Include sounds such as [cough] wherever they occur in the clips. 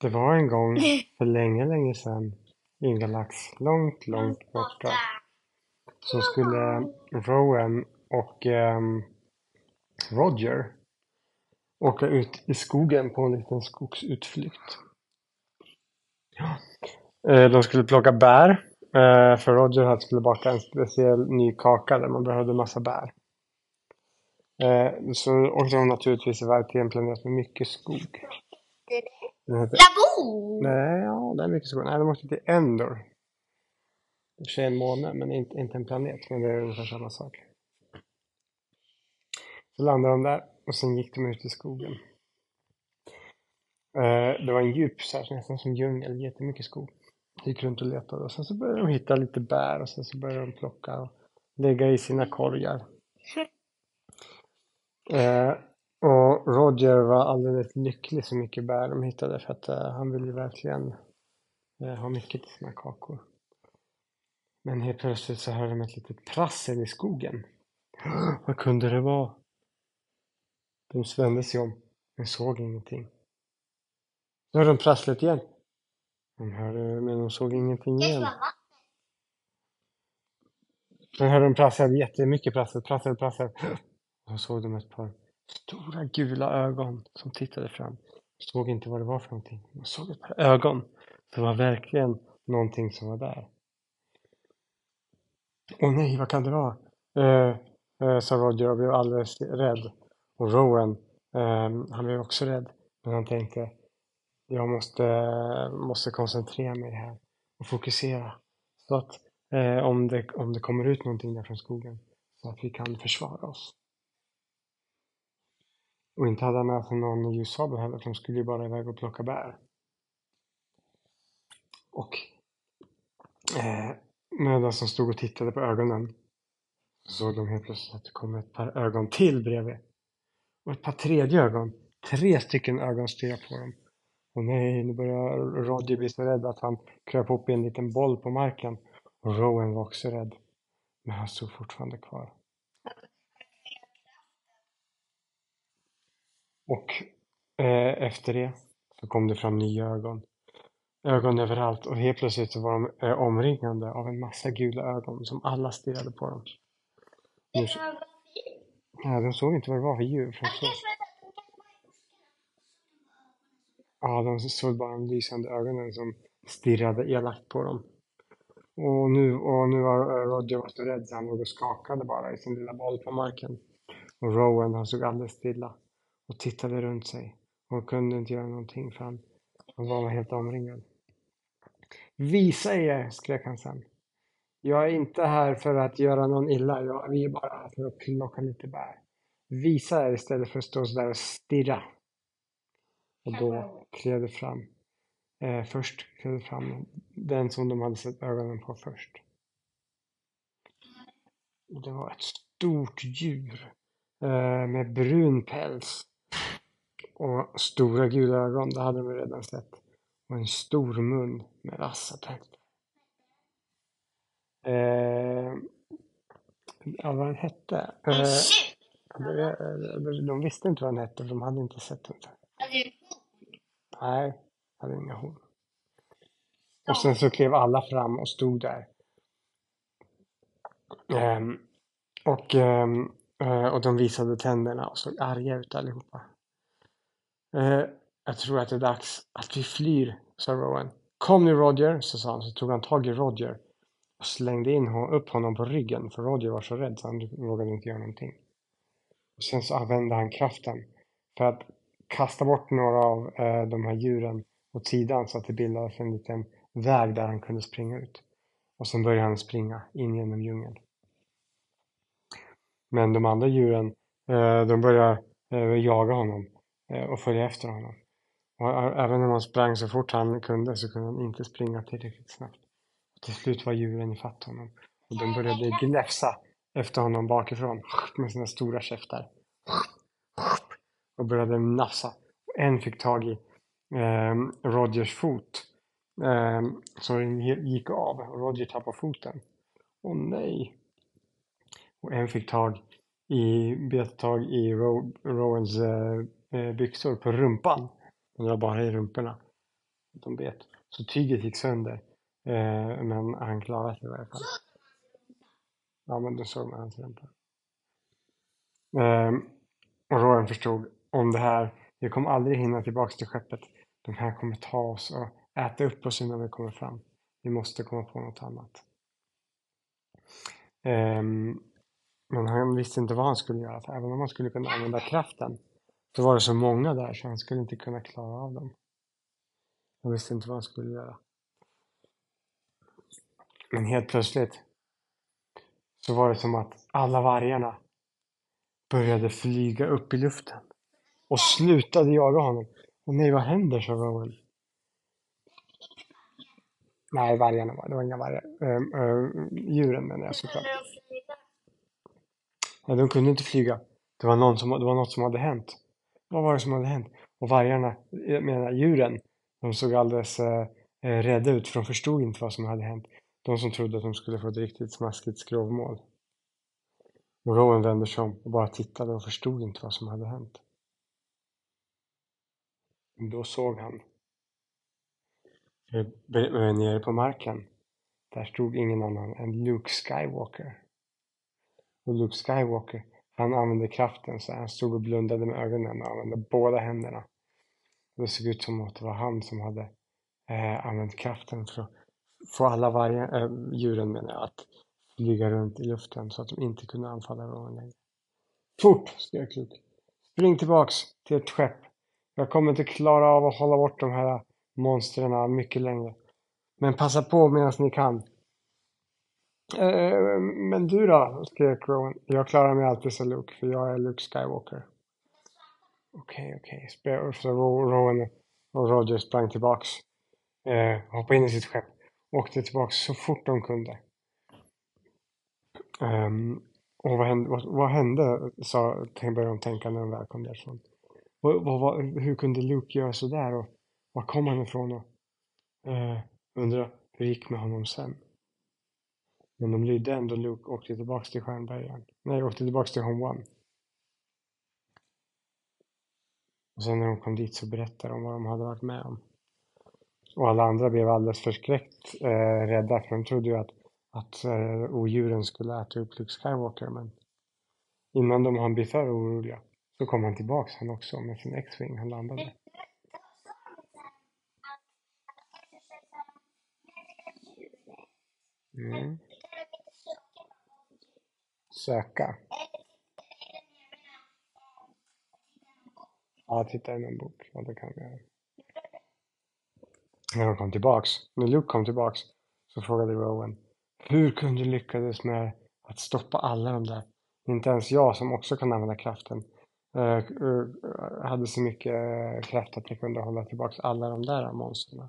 Det var en gång [laughs] för länge, länge sedan i en galax långt, långt borta så skulle Rowan och ehm, Roger åka ut i skogen på en liten skogsutflykt. [gasps] Eh, De skulle plocka bär, eh, för Roger hade skulle baka en speciell ny kaka där man behövde massa bär. Eh, Så åkte de naturligtvis iväg till en planet med mycket skog. Heter! Nej, ja, det är mycket skog. Nej, de åkte till Endor. Det är en måne, men inte, inte en planet. Men det är ungefär samma sak. Så landade de där och sen gick de ut i skogen. Eh, det var en djup, så här, nästan som djungel, jättemycket skog. Gick runt och letade och sen så började de hitta lite bär och sen så började de plocka och lägga i sina korgar. [laughs] Eh, Roger var alldeles lycklig så mycket bär de hittade för att eh, han ville verkligen eh, ha mycket till sina kakor. Men helt plötsligt så hörde de ett litet prassel i skogen. [gasps] Vad kunde det vara? De vände sig om, men såg ingenting. Nu hörde de prasslet igen. De hörde, men de såg ingenting igen. Sen hörde de prassel, jättemycket prassel, prassel, prassel. [gasps] Och så såg de ett par stora gula ögon som tittade fram. Såg inte vad det var för någonting. De såg ett par ögon. Det var verkligen någonting som var där. Åh nej, vad kan det vara? Eh, eh, sa Roger och blev alldeles rädd. Och Rowan, eh, han blev också rädd. Men han tänkte, jag måste, måste koncentrera mig här och fokusera. Så att eh, om, det, om det kommer ut någonting där från skogen så att vi kan försvara oss. Och inte hade han med sig någon ljussabel heller, för de skulle ju bara iväg och plocka bär. Och eh, medan de stod och tittade på ögonen så såg de helt plötsligt att det kom ett par ögon till bredvid. Och ett par tredje ögon. Tre stycken ögon stirrade på dem. Och nej, nu börjar Roger bli så rädd att han kröp upp i en liten boll på marken. Och Rowan var också rädd. Men han stod fortfarande kvar. Och eh, efter det så kom det fram nya ögon. Ögon överallt och helt plötsligt så var de eh, omringade av en massa gula ögon som alla stirrade på dem. Nu, fint. ja, de såg inte vad det var för djur. för såg, ja, de såg bara de lysande ögonen som stirrade elakt på dem. Och nu, och nu var eh, Roger var så rädd så han låg och skakade bara i sin lilla boll på marken. Och Rowan han stod alldeles stilla och tittade runt sig och kunde inte göra någonting för han, han var helt omringad. Visa er, skrek han sen. Jag är inte här för att göra någon illa, jag, vi är bara här för att plocka lite bär. Visa er istället för att stå sådär och stirra. Och då klev det fram. Eh, först klev det fram den som de hade sett ögonen på först. Och det var ett stort djur eh, med brun päls och stora gula ögon, det hade de redan sett. Och en stor mun med vassa tänder. Eh, ja, vad den hette? En Eh, tjuv. de, visste inte vad den hette, för de hade inte sett. Alltså, Nej, hade inga horn. Och sen så klev alla fram och stod där. Ehm, och, ehm, eh, och de visade tänderna och såg arga ut allihopa. Eh, jag tror att det är dags att vi flyr, sa Rowan. Kom nu Roger, så sa han. Så tog han tag i Roger och slängde in hon- upp honom på ryggen. För Roger var så rädd så han vågade inte göra någonting. Och sen så använde han kraften för att kasta bort några av eh, de här djuren åt sidan så att det bildades en liten väg där han kunde springa ut. Och sen började han springa in genom djungeln. Men de andra djuren, eh, de började eh, jaga honom Eh, och följa efter honom. Och även om han sprang så fort han kunde så kunde han inte springa tillräckligt snabbt. Och till slut var djuren ifatt honom. Och de började gnäfsa efter honom bakifrån med sina stora käftar. Och började nafsa. En fick tag i eh, Rogers fot. eh, så den gick av och Roger tappade foten. Åh nej! Och en fick tag i, bet tag i Ro, Rowans eh, Eh, byxor på rumpan. De var bara i rumporna. de bet. Så tyget gick sönder. Eh, men han klarade sig i varje fall. Ja, men då såg man hans rumpa. Eh, och Roran förstod om det här, vi kommer aldrig hinna tillbaks till skeppet. De här kommer ta oss och äta upp oss innan vi kommer fram. Vi måste komma på något annat. Um, men han visste inte vad han skulle göra. För även om han skulle kunna använda kraften så var det så många där så han skulle inte kunna klara av dem. Han visste inte vad han skulle göra. Men helt plötsligt så var det som att alla vargarna började flyga upp i luften och slutade jaga honom. Och nej, vad händer? sa Rowan. Nej, vargarna var det. var inga vargar. Uh, uh, djuren menar jag såklart. Nej, de kunde inte flyga. Det var, någon som, det var något som hade hänt. Vad var det som hade hänt? Och vargarna, jag menar djuren, de såg alldeles eh, eh, rädda ut för de förstod inte vad som hade hänt. De som trodde att de skulle få ett riktigt smaskigt skrovmål. Och Rowan vände sig om och bara tittade och förstod inte vad som hade hänt. Då såg han eh, eh, nere på marken. Där stod ingen annan än Luke Skywalker. Och Luke Skywalker, han använde kraften så han stod och blundade med ögonen och använde båda händerna. Det såg ut som att det var han som hade eh, använt kraften för att få alla varje, eh, djuren menar jag, att flyga runt i luften så att de inte kunde anfalla Rowan längre. Fort! skrek Luke. Spring tillbaks till ett skepp. Jag kommer inte klara av att hålla bort de här monstren mycket längre. Men passa på medan ni kan. Eh, men du då? skrek Rowan. Jag klarar mig alltid, sa Luke, för jag är Luke Skywalker. Okej, okay, okej. Okay. Så Rowan och Roger sprang tillbaks. Eh, hoppade in i sitt skepp. Åkte tillbaks så fort de kunde. Um, och vad hände, vad, vad hände sa, började de tänka när de väl kom därifrån. Vad, vad, hur kunde Luke göra sådär och var kom han ifrån och eh, uh, undrar hur det gick med honom sen. Men de lydde ändå Luke och åkte tillbaks till Stjärnbergen. Nej, åkte tillbaks till Home One. Och sen när de kom dit så berättade de vad de hade varit med om. Och alla andra blev alldeles förskräckt eh, rädda för de trodde ju att, att eh, odjuren skulle äta upp Luke Skywalker men innan de hann bli för oroliga så kom han tillbaks han också med sin X-Wing han landade. Mm. Söka. Ja, titta i någon bok. Ja, det kan vi göra. När de kom tillbaks, när Luke kom tillbaks, så frågade Rowan Hur kunde du lyckades med att stoppa alla de där? Inte ens jag som också kan använda kraften eh, eh, hade så mycket eh, kraft att jag kunde hålla tillbaks alla de där monstren.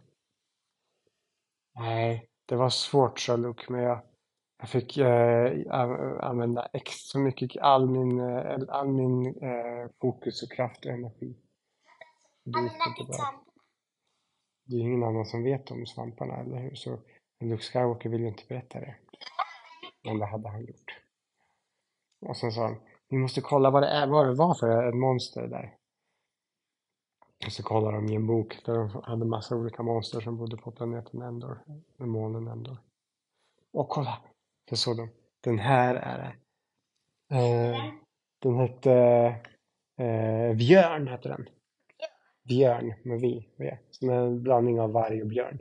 Nej, det var svårt sa Luke, men jag, jag fick använda extra mycket, all min, all min fokus och kraft och energi. Det gick det är ingen annan som vet om svamparna, eller hur? Så Luke Skywalker vill ju inte berätta det. Men det hade han gjort. Och sen sa han, vi måste kolla vad det, är, vad det var för ett monster där. Och så kollade de i en bok där de hade massa olika monster som bodde på planeten Endor, månen Endor. Och kolla! Så såg de, den här är det. Eh, den hette eh, Björn, hette den. Björn med vi, v, som en blandning av varg och björn.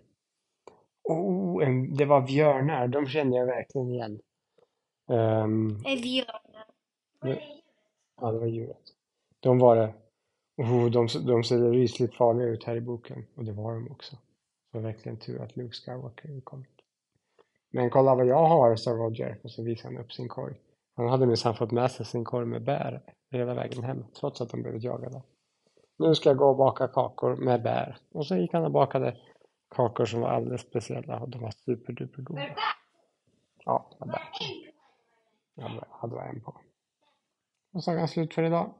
Oh, en, det var björnar, de kände jag verkligen igen. Um, björnar? Ja, det var djuret. De var det. Oh, de, de ser rysligt farliga ut här i boken. Och det var de också. Det var verkligen tur att Luke Skywalker kom. Men kolla vad jag har, sa Roger. Och så visade han upp sin korg. Han hade minsann fått med sig sin korg med bär hela vägen hem. Trots att de blev jagade nu ska jag gå och baka kakor med bär. Och så gick han och bakade kakor som var alldeles speciella och de var superduper goda. Ja, det var bär. Ja, det var en på. Och så är han slut för idag.